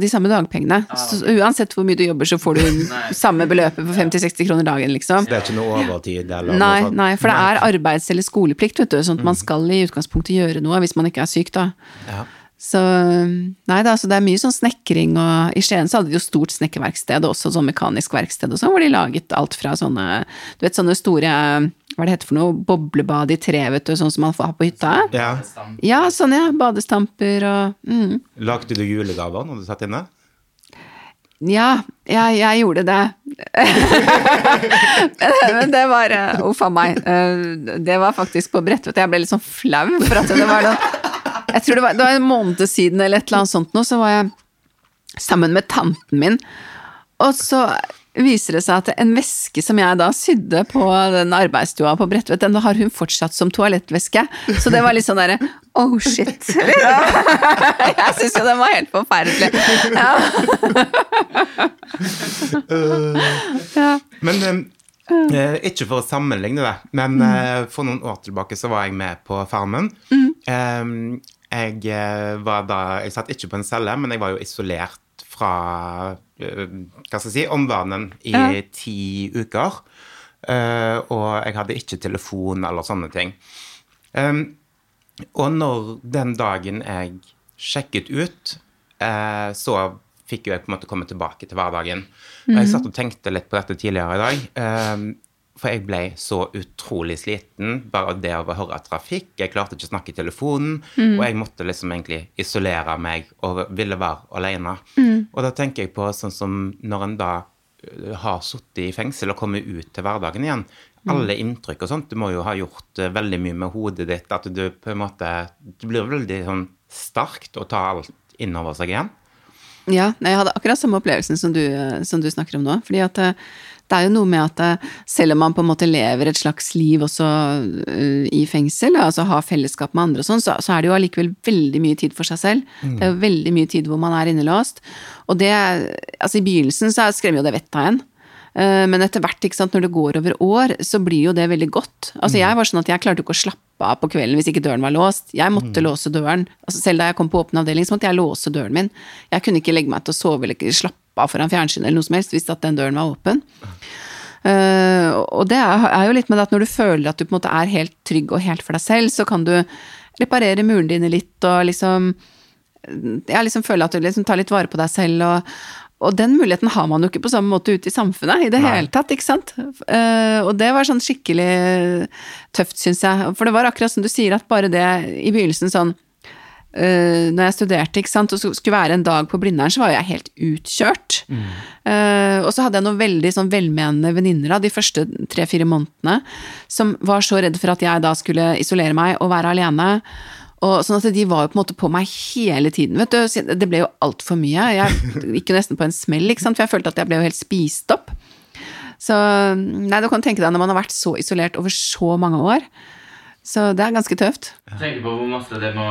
de samme dagpengene. Ah, okay. så uansett hvor mye du jobber, så får du [laughs] samme beløpet på 50-60 kroner dagen, liksom. Så det er ikke noe overtid eller Nei, nei for det er arbeids- eller skoleplikt, vet du. Sånn at man mm. skal i utgangspunktet gjøre noe hvis man ikke er syk, da. Ja. Så nei da, så det er mye sånn snekring, og i Skien så hadde de jo stort snekkerverksted, og også sånn mekanisk verksted og sånn, hvor de laget alt fra sånne, du vet, sånne store hva det heter for noe, boblebad i tre, vet du, sånn som man får ha på hytta? Ja, ja sånn ja. Badestamper og mm. Lagde du julegaver når du satt inne? Ja, jeg, jeg gjorde det. [laughs] Men det var eh, Uff a meg. Eh, det var faktisk på Bredtvet. Jeg ble litt sånn flau for at det var noe Jeg tror det var, det var en måned siden eller et eller annet sånt nå, så var jeg sammen med tanten min. Og så viser det seg at en veske som jeg da sydde på den arbeidsstua på Bredtvet, den har hun fortsatt som toalettveske. Så det var litt sånn derre oh shit. [laughs] Jeg syns jo den var helt forferdelig. Ja. ja. Men eh, ikke for å sammenligne det, men mm. eh, for noen år tilbake så var jeg med på Farmen. Mm. Eh, jeg var da Jeg satt ikke på en celle, men jeg var jo isolert fra eh, hva skal jeg si, omverdenen i ja. ti uker. Uh, og jeg hadde ikke telefon eller sånne ting. Og når den dagen jeg sjekket ut, uh, så fikk jo jeg på en måte komme tilbake til hverdagen. Mm jeg satt og tenkte litt på dette tidligere i dag. For jeg ble så utrolig sliten. Bare det av å høre trafikk. Jeg klarte ikke å snakke i telefonen. Mm. Og jeg måtte liksom egentlig isolere meg og ville være alene. Mm. Og da tenker jeg på sånn som når en da øh, har sittet i fengsel og kommer ut til hverdagen igjen. Mm. Alle inntrykk og sånt. Du må jo ha gjort øh, veldig mye med hodet ditt. At du på en måte Det blir veldig sånn sterkt å ta alt innover seg igjen. Ja, jeg hadde akkurat samme opplevelsen som du, øh, som du snakker om nå. fordi at det er jo noe med at eh, selv om man på en måte lever et slags liv også uh, i fengsel, altså har fellesskap med andre og sånn, så, så, er det jo allikevel veldig mye tid for seg selv. Mm. Det er jo veldig mye tid hvor man er innelåst. Og det Altså, i begynnelsen så skremmer jo det vettet av en. Uh, men etter hvert, ikke sant, når det går over år, så blir jo det veldig godt. Altså, mm. jeg var sånn at jeg klarte ikke å slappe av på kvelden hvis ikke døren var låst. Jeg måtte mm. låse døren. Altså, selv da jeg kom på åpen avdeling, så måtte jeg låse døren min. Jeg kunne ikke legge meg til å sove eller slappe stoppa foran fjernsynet eller noe som helst hvis at den døren var åpen. Uh, og det er, jo litt med det at når du føler at du på en måte er helt trygg og helt for deg selv, så kan du reparere murene dine litt og liksom Jeg liksom føler at du liksom tar litt vare på deg selv og, og den muligheten har man jo ikke på samme måte ute i samfunnet i det Nei. hele tatt, ikke sant. Uh, og det var sånn skikkelig tøft, syns jeg. For det var akkurat som du sier, at bare det i begynnelsen sånn uh, når jeg studerte, ikke sant, og skulle være en dag på Blindern, så var jeg helt utkjørt. Mm. Uh, og så hadde jeg noen veldig sånn velmenende venninner de første tre-fire månedene, som var så redd for at jeg da skulle isolere meg og være alene. Og sånn at De var jo på en måte på meg hele tiden. vet du. Det ble jo altfor mye. Jeg gikk jo nesten på en smell, ikke sant? for jeg følte at jeg ble jo helt spist opp. Så nei, du kan tenke deg når man har vært så isolert over så mange år. Så det er ganske tøft. Tenk på hvor masse det må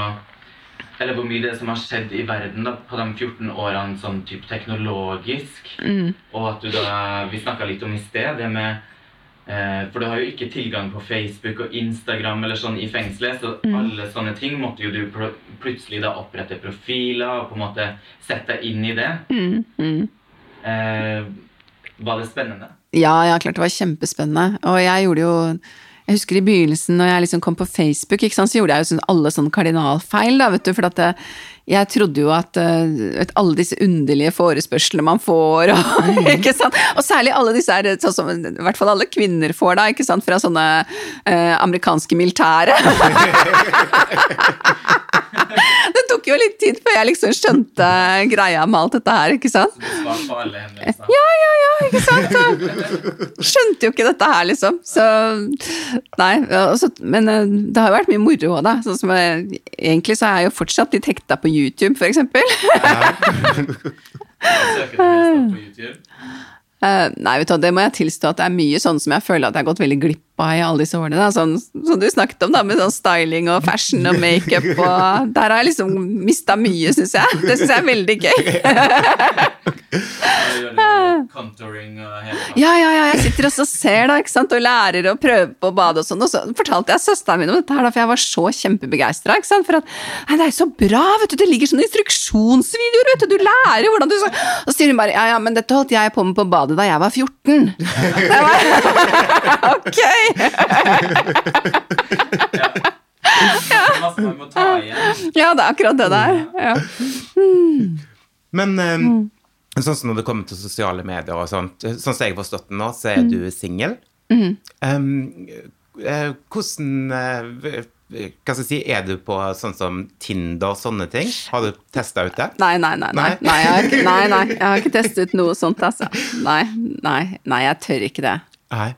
eller hvor mye det som har skjedd i verden da, på de 14 årene sånn type teknologisk. Mm. Og at du da Vi snakka litt om i sted det med eh, For du har jo ikke tilgang på Facebook og Instagram eller sånn i fengselet, så mm. alle sånne ting måtte jo du pl plutselig da opprette profiler og på en måte sette deg inn i det. Mm. mm. Eh, var det spennende? Ja, ja, klart det var kjempespennende. Og jeg gjorde jo Jeg husker i begynnelsen når jeg liksom kom på Facebook, ikke sant, så gjorde jeg jo sånn, alle sånne kardinalfeil, da, vet du. For at det, jeg trodde jo at vet, alle disse underlige forespørslene man får, og, [laughs] ikke sant? og særlig alle disse her, sånn som i hvert fall alle kvinner får, da, ikke sant, fra sånne eh, amerikanske militære. [laughs] det tok jo litt tid før jeg liksom skjønte greia med alt dette her, ikke sant? Ja, ja, ja, ikke sant? Så skjønte jo ikke dette her, liksom. Så Nei. Også, men eh, det har jo vært mye moro òg, da. Sånn som jeg, egentlig så er jeg jo fortsatt litt hekta på YouTube, for eksempel. Søker du mest på YouTube? Uh, nei, vet du, det må jeg tilstå at det er mye sånn som jeg føler at jeg har gått veldig glipp av i alle disse årene. Da. Sånn som du snakket om, da, med sånn styling og fashion og makeup og Der har jeg liksom mista mye, syns jeg. Det syns jeg er veldig gøy. [laughs] Og ja, ja, ja, jeg sitter og ser da, ikke sant, og lærer å prøve på å bade og sånn. Og så fortalte jeg søsteren min om dette her, da, for jeg var så kjempebegeistra. For at nei, det er så bra, vet du, det ligger sånne instruksjonsvideoer, vet du, du lærer hvordan du skal Og så sier hun bare ja, ja, men dette holdt jeg på med på badet da jeg var 14. [laughs] Jeg var, [laughs] ok! Ja. Ja, det er akkurat det der. Ja. Men um, sånn som når det kommer til sosiale medier og sånt, sånn som jeg har forstått det nå, så er du singel. Um, uh, hvordan uh, hva skal jeg si, Er du på sånn som Tinder, og sånne ting? Har du testa ut det? Nei, nei, nei. Nei, nei, jeg, har ikke, nei, nei, jeg har ikke [laughs] testet noe sånt, altså. Nei, nei, nei, jeg tør ikke det. Nei.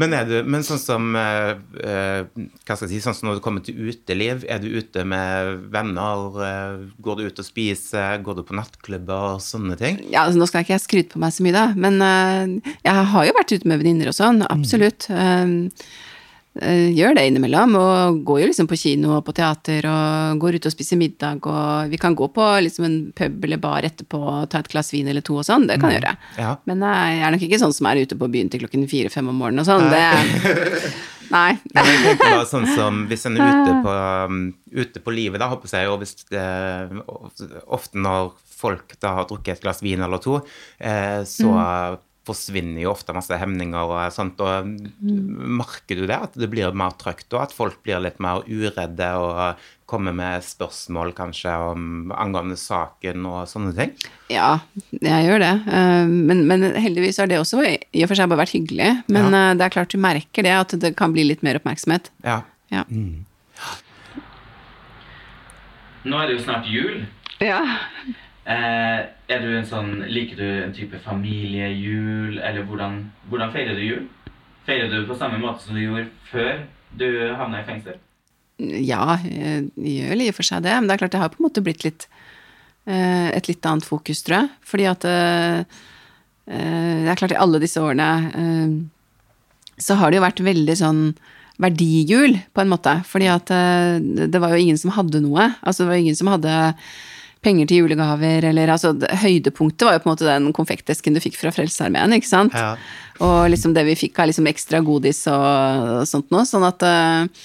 Men, er du, men sånn som eh, eh, Hva skal jeg si, sånn som når det kommer til uteliv, er du ute med venner? eh, går du ut og spiser? Går du på nattklubber? og Sånne ting? Ja, altså, nå skal ikke jeg skryte på meg så mye, da, men øh, jeg har jo vært ute med venninner og sånn, absolutt. Um, øh, gjør det innimellom, og går jo liksom på kino og på teater, og går ut og spiser middag, og vi kan gå på liksom en pub eller bar etterpå og ta et glass vin eller to og sånn, det kan jeg gjøre. Ja. Men jeg er nok ikke sånn som er ute på byen til klokken fire-fem om morgenen og sånn, det Nei. [laughs] Men jeg tenker bare sånn som hvis en er ute [laughs] på, um, ute på livet, da, håper jeg, og hvis det, ofte når folk da har drukket et glass vin eller to, så så forsvinner jo ofte masse hemninger og sånt, og merker du det, at det blir mer trygt, og at folk blir litt mer uredde og kommer med spørsmål kanskje om angående saken og sånne ting? Ja, jeg gjør det. Eh, Men, men heldigvis har det også i og for seg bare vært hyggelig. Men Ja. eh, det er klart du merker det, at det kan bli litt mer oppmerksomhet. Ja. Ja. Nå er det jo snart jul. ja. Eh, er du en sånn, Liker du en type familiejul, eller hvordan, hvordan feirer du jul? Feirer du på samme måte som du gjorde før du havna i fengsel? Ja, jeg gjør i og for seg det, men det er klart det har på en måte blitt litt eh, et litt annet fokus, tror jeg. Fordi at eh, eh, det er klart i alle disse årene eh, så har det jo vært veldig sånn verdijul, på en måte. Fordi at eh, det var jo ingen som hadde noe. Altså det var jo ingen som hadde penger til julegaver, eller altså Høydepunktet var jo på en måte den konfektesken du fikk fra Frelsesarmeen, ikke sant? Ja. Og liksom det vi fikk av liksom ekstra godis og, og sånt noe. Sånn at uh,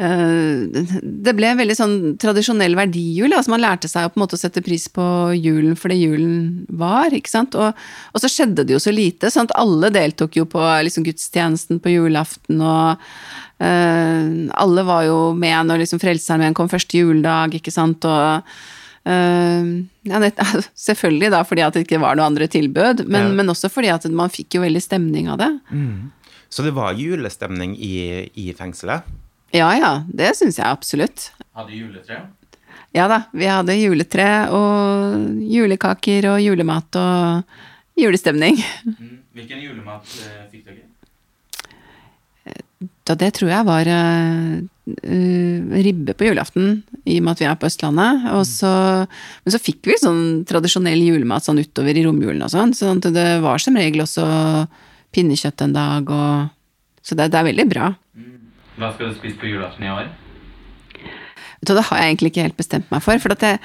det ble en veldig sånn tradisjonell verdijul. Altså man lærte seg å på en måte å sette pris på julen for det julen var. ikke sant? Og, og så skjedde det jo så lite. sånn at Alle deltok jo på liksom gudstjenesten på julaften. og uh, alle var jo med når liksom Frelsesarmeen kom første juledag, ikke sant. og ja, det, [laughs] selvfølgelig da fordi at det ikke var noe andre tilbud, men, Ja. men også fordi at man fikk jo veldig stemning av det. Så det var julestemning i, i fengselet? Ja ja, det syns jeg absolutt. Hadde juletre? Ja da, vi hadde juletre og julekaker og julemat og julestemning. Mm. Hvilken julemat eh, fikk dere? Da det tror jeg var eh, ribbe på julaften, i og med at vi er på Østlandet. Så, men så fikk vi sånn tradisjonell julemat sånn utover i romjulen og sånn. Så det var som regel også pinnekjøtt en dag og Så det, det er veldig bra. Hva skal du spise på julaften i år? Så Det har jeg egentlig ikke helt bestemt meg for. For jeg,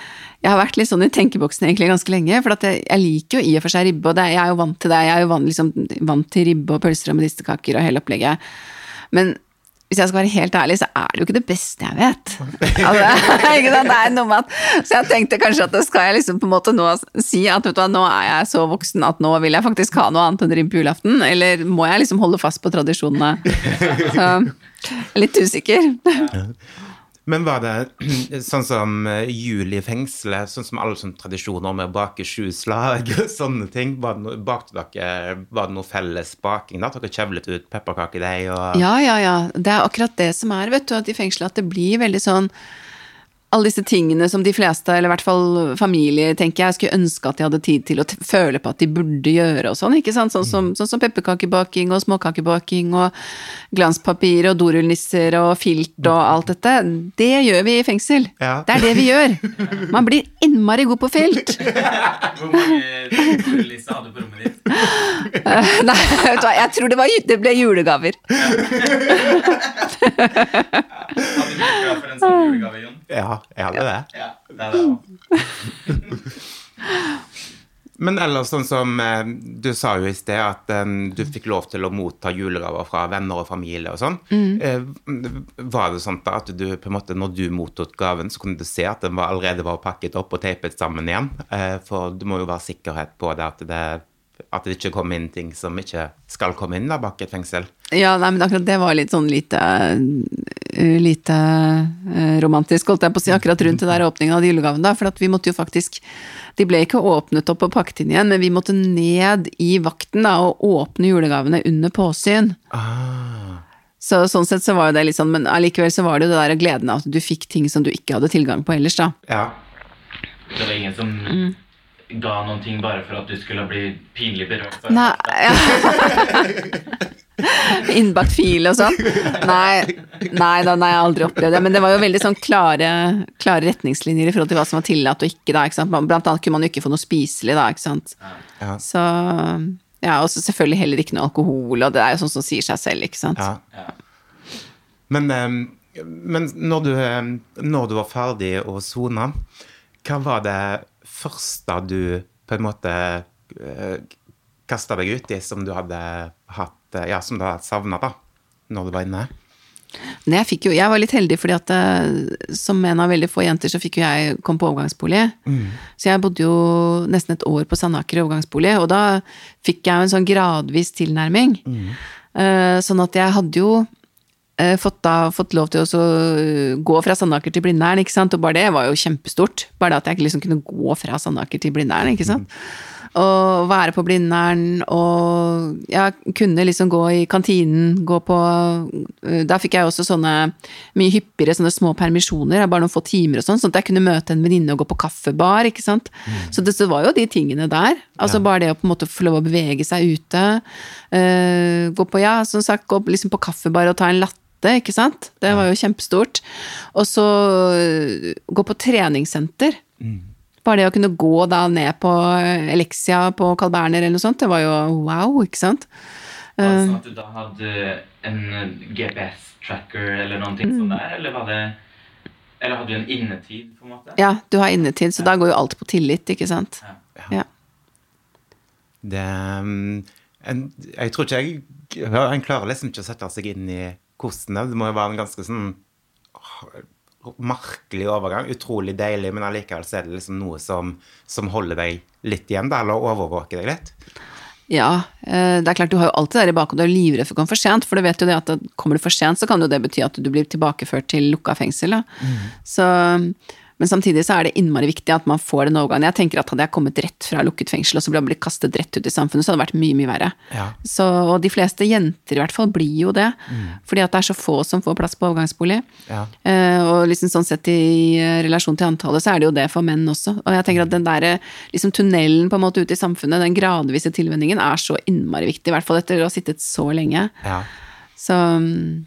jeg har vært litt sånn i tenkeboksen egentlig ganske lenge. For jeg, jeg liker jo i og for seg ribbe, og det, jeg er jo vant til det. Jeg er jo vant, liksom, vant til ribbe og pølser og medisterkaker og hele opplegget. Men hvis jeg skal være helt ærlig, så er det jo ikke det beste jeg vet. Altså, [laughs] ikke sant? Det er noe med at, så jeg tenkte kanskje at det skal jeg liksom på en måte nå si at vet du hva, nå er jeg så voksen at nå vil jeg faktisk ha noe annet enn rim på julaften. Eller må jeg liksom holde fast på tradisjonene? Så, litt usikker. Men var det [clears throat] sånn som eh, jul i fengselet, sånn som alle sånne tradisjoner med å bake sju slag og [laughs] sånne ting? Var det, bakte dere, var det noe felles baking da? Dere kjevlet ut pepperkakedeig og Ja, ja, ja. Det er akkurat det som er, vet du, at i fengselet at det blir veldig sånn alle disse tingene som de fleste, eller i hvert fall familier, tenker jeg, skulle ønske at de hadde tid til å føle på at de burde gjøre og sånn, ikke sant? Sånn som, sånn som pepperkakebaking og småkakebaking og glanspapir og dorullnisser og filt og alt dette. Det gjør vi i fengsel. Ja. Det er det vi gjør. Man blir innmari god på filt. Hvor mange dorullnisser hadde du på rommet ditt? [laughs] Nei, vet du hva, jeg tror det, var, det ble julegaver. Hadde du blitt glad for en sånn julegave, Jon? Ja, jeg hadde det. Ja, det er det. [laughs] Men ellers sånn som eh, du sa jo i sted, at eh, du fikk lov til å motta julegaver fra venner og familie og sånn. Mm. var det sånn da at du på en måte, når du mottok gaven, så kunne du se at den var, allerede var pakket opp og teipet sammen igjen? Eh, for du må jo være sikkerhet på det at det at det ikke kom inn ting som ikke skal komme inn da bak et fengsel. Ja, nei, men akkurat det var litt sånn lite eh, lite eh, romantisk, holdt jeg på å si, akkurat rundt det der åpningen av de julegavene. For at vi måtte jo faktisk De ble ikke åpnet opp og pakket inn igjen, men vi måtte ned i vakten da og åpne julegavene under påsyn. Ah, Så sånn sett så var jo det litt sånn, men allikevel så var det jo det der gleden av at du fikk ting som du ikke hadde tilgang på ellers, da. ja. Det var ingen som ga noen ting bare for at du skulle bli pinlig berørt? Nei, ja. [laughs] [laughs] Innbakt fil og sånn. Nei, nei da, nei, jeg har aldri opplevd det. Men det var jo veldig sånn klare, klare retningslinjer i forhold til hva som var tillatt og ikke. da, ikke sant? Blant annet kunne man jo ikke få noe spiselig da, ikke sant. Ja. Så ja, og så selvfølgelig heller ikke noe alkohol, og det er jo sånn som sier seg selv, ikke sant. ja. Ja. Men, eh, men når, du, eh, når du var ferdig å sone, hva var det første du på en måte uh, kasta deg ut i som du hadde hatt eh, Ja, som da savna, da, når du var inne? Men jeg, jo, jeg var litt heldig, fordi at eh, som en av veldig få jenter, så fikk jo jeg komme på overgangsbolig. Så jeg bodde jo nesten et år på Sandaker i overgangsbolig, og da fikk jeg jo en sånn gradvis tilnærming. Eh, sånn at jeg hadde jo fått, da, fått lov til å gå fra Sandaker til Blindern, ikke sant. Og bare det var jo kjempestort. Bare det at jeg liksom kunne gå fra Sandaker til Blindern, ikke sant. Og være på Blindern, og jeg kunne liksom gå i kantinen, gå på øh, Da fikk jeg også sånne mye hyppigere sånne små permisjoner, bare noen få timer og sånn, sånn at jeg kunne møte en venninne og gå på kaffebar, ikke sant. Så det så var jo de tingene der. Altså bare det å på en måte få lov å bevege seg ute. Uh, gå på, ja, som sagt, gå liksom på kaffebar og ta en latte. Ikke sant? Det var jo kjempestort. Og så øh, gå på treningssenter. Bare det å kunne gå da ned på Elixia på Carl Berner eller noe sånt, det var jo wow, ikke sant? Var det sånn at du da hadde en GPS-tracker eller noen ting Mm. sånn der, eller var det Eller hadde du en innetid, på en måte? Ja, du har innetid, så da går jo alt på tillit, ikke sant? Ja. Det mm, en, Jeg tror ikke jeg En klarer liksom ikke å sette seg inn i hvordan det Det må jo være en ganske sånn merkelig overgang. Utrolig deilig, men allikevel så er det liksom noe som, som holder deg litt igjen, da, eller overvåker deg litt. Ja, eh, det er klart du har jo alltid det der i bakhodet, du er livredd for å komme for sent, for du vet jo det at kommer du for sent, så kan jo det bety at du blir tilbakeført til lukka fengsel. Da. Så, men samtidig så er det innmari viktig at man får den overgangen. Jeg tenker at hadde jeg kommet rett fra lukket fengsel og så blitt kastet rett ut i samfunnet, så hadde det vært mye, mye verre. Ja. Så, og de fleste jenter i hvert fall blir jo det, fordi at det er så få som får plass på overgangsbolig. Ja. Eh, og liksom sånn sett i eh, relasjon til antallet, så er det jo det for menn også. Og jeg tenker at den der liksom tunnelen på en måte ut i samfunnet, den gradvise tilvenningen, er så innmari viktig. I hvert fall etter å ha sittet så lenge. Ja. Så mm,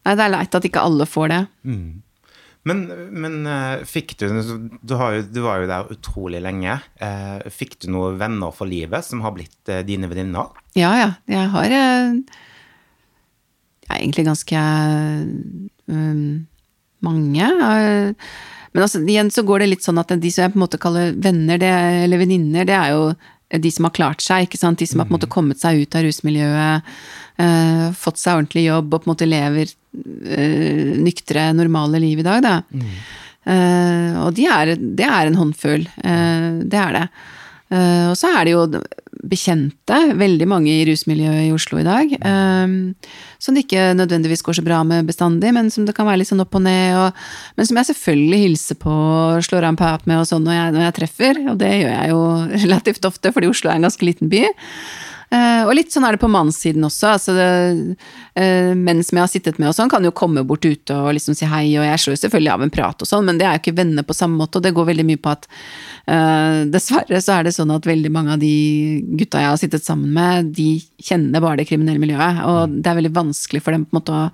Nei, det er leit at ikke alle får det. Men, men eh, fikk du du, jo, du var jo der utrolig lenge. Eh, fikk du noen venner for livet som har blitt eh, dine venninner? Ja, ja. Jeg har Jeg er egentlig ganske um, mange. Men altså, igjen så går det litt sånn at de som jeg på en måte kaller venner, det, eller venninner, det er jo de som har klart seg, ikke sant. De som har på en måte kommet seg ut av rusmiljøet, eh, fått seg ordentlig jobb og på en måte lever eh, nyktre, normale liv i dag, da. Eh, og de er, det er en håndfull. Eh, det er det. Eh, og så er det jo bekjente, veldig mange i rusmiljøet i Oslo i dag, um, som det ikke nødvendigvis går så bra med bestandig, men som det kan være litt sånn opp og ned, og, men som jeg selvfølgelig hilser på og slår av en pap med og sånn når jeg, når jeg treffer, og det gjør jeg jo [laughs] relativt ofte, fordi Oslo er en ganske liten by. Uh, og litt sånn er det på mannssiden også. altså det, uh, Menn som jeg har sittet med og sånn, kan jo komme bort ute og liksom si hei, og jeg slår jo selvfølgelig av en prat og sånn, men det er jo ikke venner på samme måte, og det går veldig mye på at uh, dessverre så er det sånn at veldig mange av de gutta jeg har sittet sammen med, de kjenner bare det kriminelle miljøet, og Mm. det er veldig vanskelig for dem på en måte å,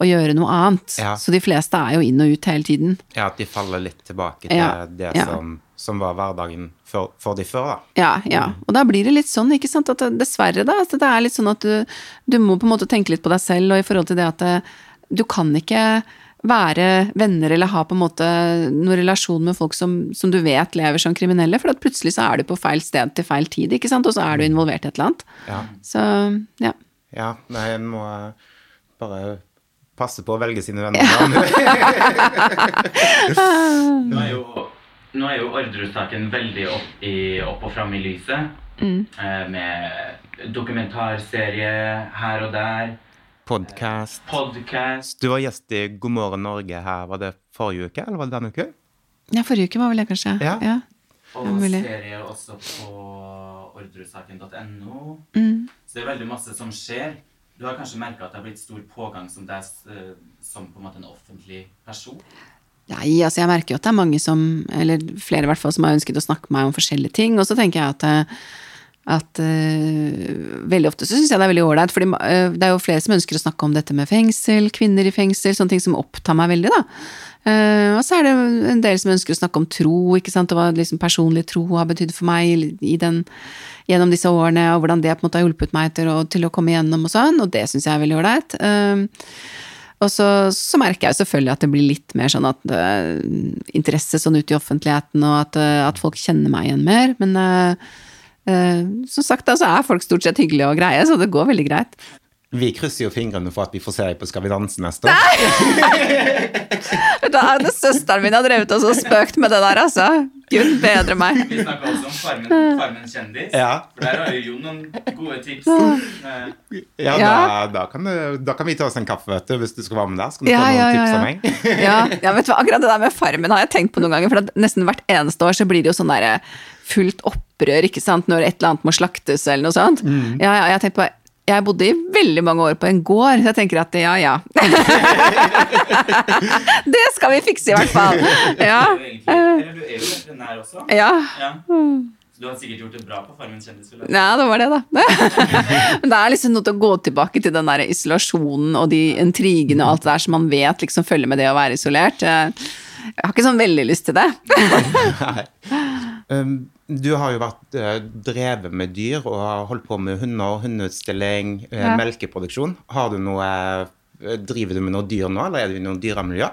å gjøre noe annet. Ja. Så de fleste er jo inn og ut hele tiden. Ja, at de faller litt tilbake til Ja, det ja. som, som var hverdagen for, for de før, da. Ja, ja. Og da blir det litt sånn, ikke sant, at dessverre, da. At det er litt sånn at du, du må på en måte tenke litt på deg selv, og i forhold til det at det, du kan ikke være venner eller ha på en måte noen relasjon med folk som, som du vet lever som kriminelle, for at plutselig så er du på feil sted til feil tid, ikke sant, og så er du involvert i et eller annet. Ja. Så, ja. Ja, nei, en må eh, bare passe på å velge sine venner. Ja. [laughs] Nå er jo, nå er jo Orderud-saken veldig opp, i, opp og fram i lyset. Mm. med dokumentarserie her og der. Podcast. Podcast. Du var gjest i God morgen Norge her, var det forrige uke, eller var det denne uke? ja, forrige uke var vel det, kanskje. Ja. ja. Og Ja, serie også på ordresaken.no. Mm. Så det er veldig masse som skjer. Du har kanskje merka at det har blitt stor pågang som deg eh, som på en måte en offentlig person? Nei, altså jeg merker jo at det er mange som, eller flere i hvert fall, som har ønsket å snakke med meg om forskjellige ting. Og så tenker jeg at, eh, at uh, veldig ofte så syns jeg det er veldig ålreit, for det er jo flere som ønsker å snakke om dette med fengsel, kvinner i fengsel, sånne ting som opptar meg veldig, da. Uh, og så er det en del som ønsker å snakke om tro, ikke sant, og hva liksom personlig tro har betydd for meg den, gjennom disse årene, og hvordan det på en måte har hjulpet meg til å, til å komme igjennom og sånn, og det syns jeg er veldig ålreit. Eh, og så, så merker jeg selvfølgelig at det blir litt mer sånn at uh, interesse sånn ut i offentligheten, og at, uh, at folk kjenner meg igjen mer. Men uh, som sagt, så er folk stort sett hyggelige og greie, så det går veldig greit. Vi krysser jo fingrene for at vi får se deg på Skal vi danse neste år. [laughs] Da er det søsteren min har drevet og spøkt med det der, altså. Gud bedre meg. Vi snakka også om Farmen, farmen kjendis. Ja. For der har jo Jon noen gode tips. Eh, Ja, Ja. Da, da, kan du, da kan vi ta oss en kaffe, vet du, hvis du skal være med der. Skal du Ja, få noen ja, ja, tips ja. av meg. [laughs] Ja, ja, vet du hva, akkurat det der med Farmen har jeg tenkt på noen ganger, for at nesten hvert eneste år så blir det jo sånn derre fullt opprør, ikke sant, når et eller annet må slaktes eller noe sånt. Ja, ja, jeg har tenkt på jeg bodde i veldig mange år på en gård, så jeg tenker at ja, ja. [laughs] det skal vi fikse, i hvert fall. Ja. du er jo er veterinær også. Ja. Ja. Du har sikkert gjort det bra på Farmen kjendis. vil jeg si. Ja, det var det, da. [laughs] Men det er liksom noe til å gå tilbake til den der isolasjonen og de intrigene og alt det der som man vet liksom følger med det å være isolert. Jeg har ikke sånn veldig lyst til det. [laughs] Nei. Du har jo vært eh, drevet med dyr og har holdt på med hunder, hundeutstilling, eh, Ja. melkeproduksjon. Har du noe, eh, driver du med noe dyr nå, eller er du i noe dyremiljø?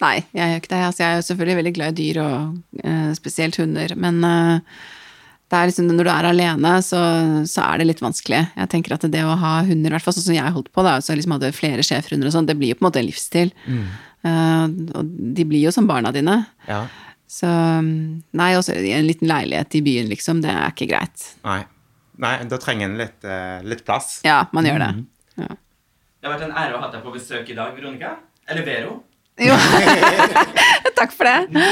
Nei, jeg gjør ikke det. Altså, jeg er jo selvfølgelig veldig glad i dyr, og spesielt hunder. Men det er liksom, når du er alene, så, så er det litt vanskelig. Jeg tenker at det å ha hunder, i hvert fall sånn som jeg holdt på, da, så jeg liksom hadde flere schæferhunder og sånn, det blir jo på en måte en livsstil. Eh, og de blir jo som barna dine. Ja. Så nei, også i en liten leilighet i byen, liksom, det er ikke greit. Nei. Nei, da trenger en litt, uh, litt plass. Ja, man gjør det. Ja. Det har vært en ære å ha deg på besøk i dag, Veronica. Eller Vero. Jo. [laughs] Takk for det.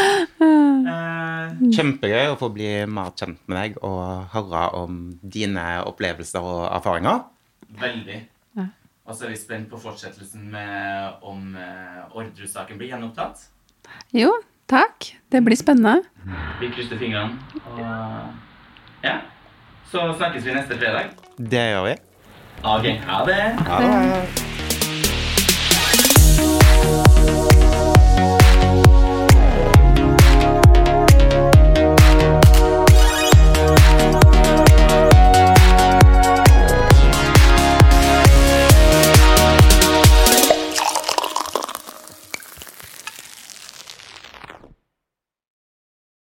Uh, Kjempegøy å få bli mer kjent med deg og høre om dine opplevelser og erfaringer. veldig. Og så er vi spent på fortsettelsen med om uh, Orderud-saken blir gjenopptatt. Jo, takk. Det blir spennende. Vi krysser fingrene. Og ja. Så snakkes vi neste fredag. Det gjør vi. Ok, ha det. Ha det.